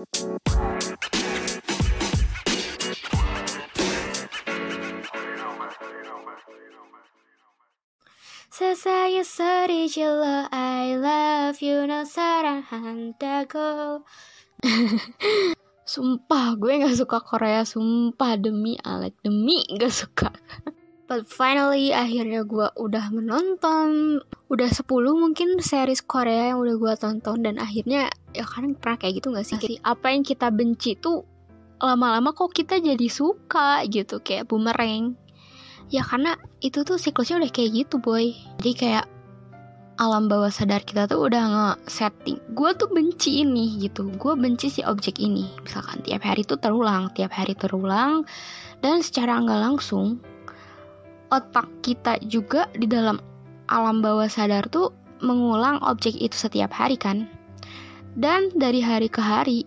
Sesaya seri jelo I love you no handago Sumpah gue gak suka Korea Sumpah demi Alek Demi gak suka. But finally akhirnya gue udah menonton Udah 10 mungkin series Korea yang udah gue tonton Dan akhirnya ya kan pernah kayak gitu gak sih? Apa yang kita benci tuh lama-lama kok kita jadi suka gitu Kayak boomerang Ya karena itu tuh siklusnya udah kayak gitu boy. Jadi kayak alam bawah sadar kita tuh udah nge-setting. Gue tuh benci ini gitu. Gue benci si objek ini. Misalkan tiap hari tuh terulang tiap hari terulang dan secara nggak langsung otak kita juga di dalam alam bawah sadar tuh mengulang objek itu setiap hari kan? Dan dari hari ke hari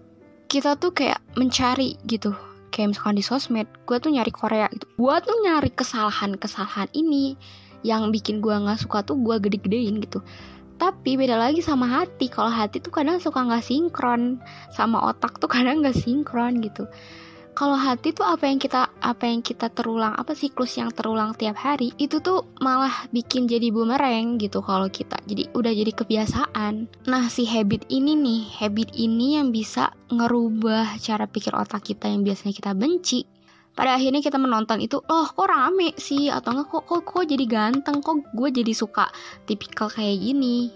kita tuh kayak mencari gitu. Kayak misalkan di sosmed gue tuh nyari Korea gitu. Gue tuh nyari kesalahan-kesalahan ini yang bikin gue nggak suka tuh gue gede-gedein gitu. Tapi beda lagi sama hati. Kalau hati tuh kadang suka nggak sinkron. Sama otak tuh kadang nggak sinkron gitu. Kalau hati tuh apa yang kita apa yang kita terulang apa siklus yang terulang tiap hari itu tuh malah bikin jadi bumerang gitu kalau kita. Jadi udah jadi kebiasaan. Nah si habit ini nih habit ini yang bisa ngerubah cara pikir otak kita yang biasanya kita benci. Pada akhirnya kita menonton itu oh kok rame sih? Atau enggak kok kok, kok jadi ganteng? Kok gue jadi suka tipikal kayak gini?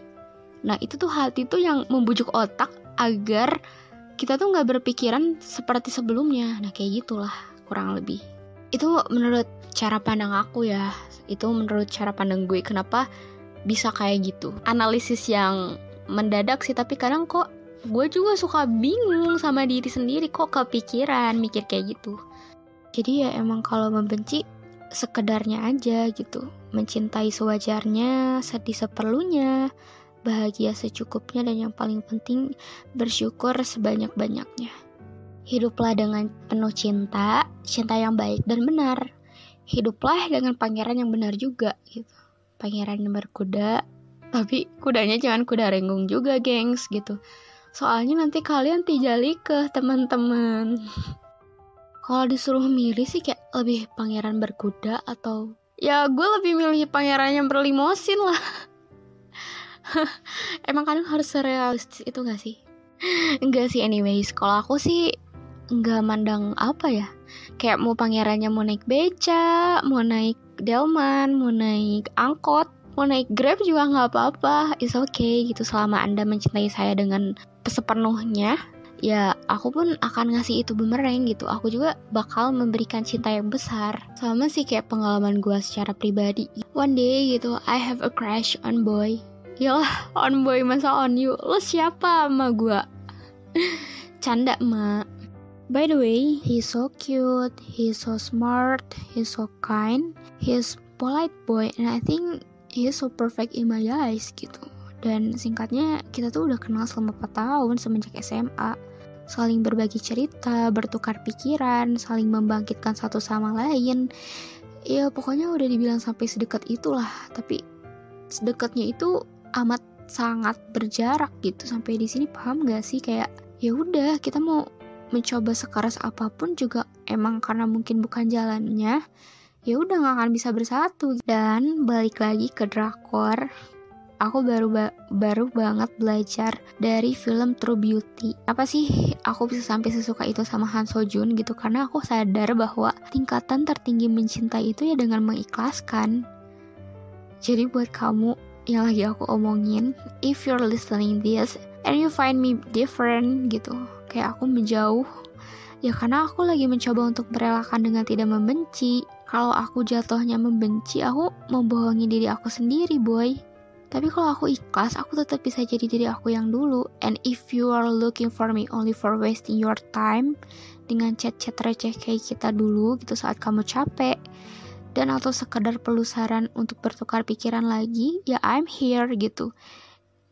Nah itu tuh hati tuh yang membujuk otak agar kita tuh nggak berpikiran seperti sebelumnya. Nah kayak gitulah kurang lebih. Itu menurut cara pandang aku ya. Itu menurut cara pandang gue kenapa bisa kayak gitu. Analisis yang mendadak sih tapi kadang kok gue juga suka bingung sama diri sendiri kok kepikiran mikir kayak gitu. Jadi ya emang kalau membenci sekedarnya aja gitu. Mencintai sewajarnya sedih seperlunya bahagia secukupnya dan yang paling penting bersyukur sebanyak-banyaknya hiduplah dengan penuh cinta cinta yang baik dan benar. Hiduplah dengan pangeran yang benar juga gitu. Pangeran yang berkuda tapi kudanya jangan kuda renggung juga gengs gitu. Soalnya nanti kalian tijali ke teman-teman. Kalau disuruh milih sih kayak lebih pangeran berkuda atau ya gue lebih milih pangeran yang berlimosin lah. Emang kadang harus realistis itu gak sih? Enggak sih anyways. Kalau aku sih nggak mandang apa ya? Kayak mau pangerannya mau naik beca mau naik delman mau naik angkot mau naik grab juga nggak apa-apa. It's okay gitu. Selama anda mencintai saya dengan sepenuhnya ya aku pun akan ngasih itu bumerang gitu. Aku juga bakal memberikan cinta yang besar. Sama sih kayak pengalaman gue secara pribadi. One day gitu I have a crush on boy. Yalah on boy masa on you? Lo siapa sama gue Canda mak By the way, he's so cute, he's so smart, he's so kind, he's polite boy, and I think he's so perfect in my eyes gitu. Dan singkatnya, kita tuh udah kenal selama 4 tahun semenjak SMA saling berbagi cerita, bertukar pikiran, saling membangkitkan satu sama lain. Ya pokoknya udah dibilang sampai sedekat itulah, tapi sedekatnya itu amat sangat berjarak gitu sampai di sini paham gak sih kayak ya udah kita mau mencoba sekeras apa pun juga emang karena mungkin bukan jalannya ya udah gak akan bisa bersatu dan balik lagi ke drakor aku baru ba baru banget belajar dari film True Beauty. Apa sih aku bisa sampai sesuka itu sama Han So Jun gitu karena aku sadar bahwa tingkatan tertinggi mencintai itu ya dengan mengikhlaskan. Jadi buat kamu yang lagi aku omongin, if you're listening this and you find me different gitu, kayak aku menjauh, ya karena aku lagi mencoba untuk merelakan dengan tidak membenci. Kalau aku jatuhnya membenci, aku membohongi diri aku sendiri, boy. Tapi kalau aku ikhlas, aku tetap bisa jadi diri aku yang dulu. And if you are looking for me only for wasting your time dengan chat-chat receh kayak kita dulu gitu saat kamu capek dan atau sekedar perlu saran untuk bertukar pikiran lagi, ya I'm here gitu.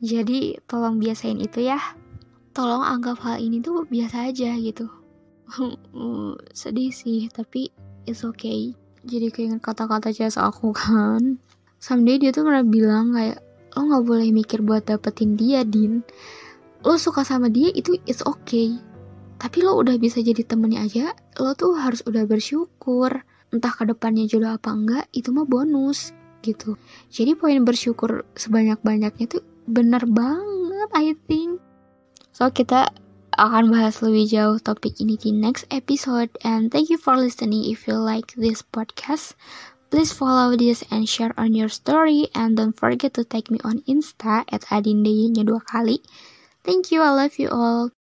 Jadi tolong biasain itu ya. Tolong anggap hal ini tuh biasa aja gitu. Sedih sih, tapi it's okay. Jadi keinget kata-kata jasa aku kan. Someday dia tuh pernah bilang kayak lo nggak boleh mikir buat dapetin dia din lo suka sama dia itu it's okay tapi lo udah bisa jadi temennya aja lo tuh harus udah bersyukur entah ke depannya jodoh apa enggak itu mah bonus gitu jadi poin bersyukur sebanyak-banyaknya tuh bener banget I think so kita akan bahas lebih jauh topik ini di next episode. And thank you for listening. If you like this podcast please follow this and share on your story. And don't forget to tag me on insta at adindeynya dua kali. Thank you. I love you all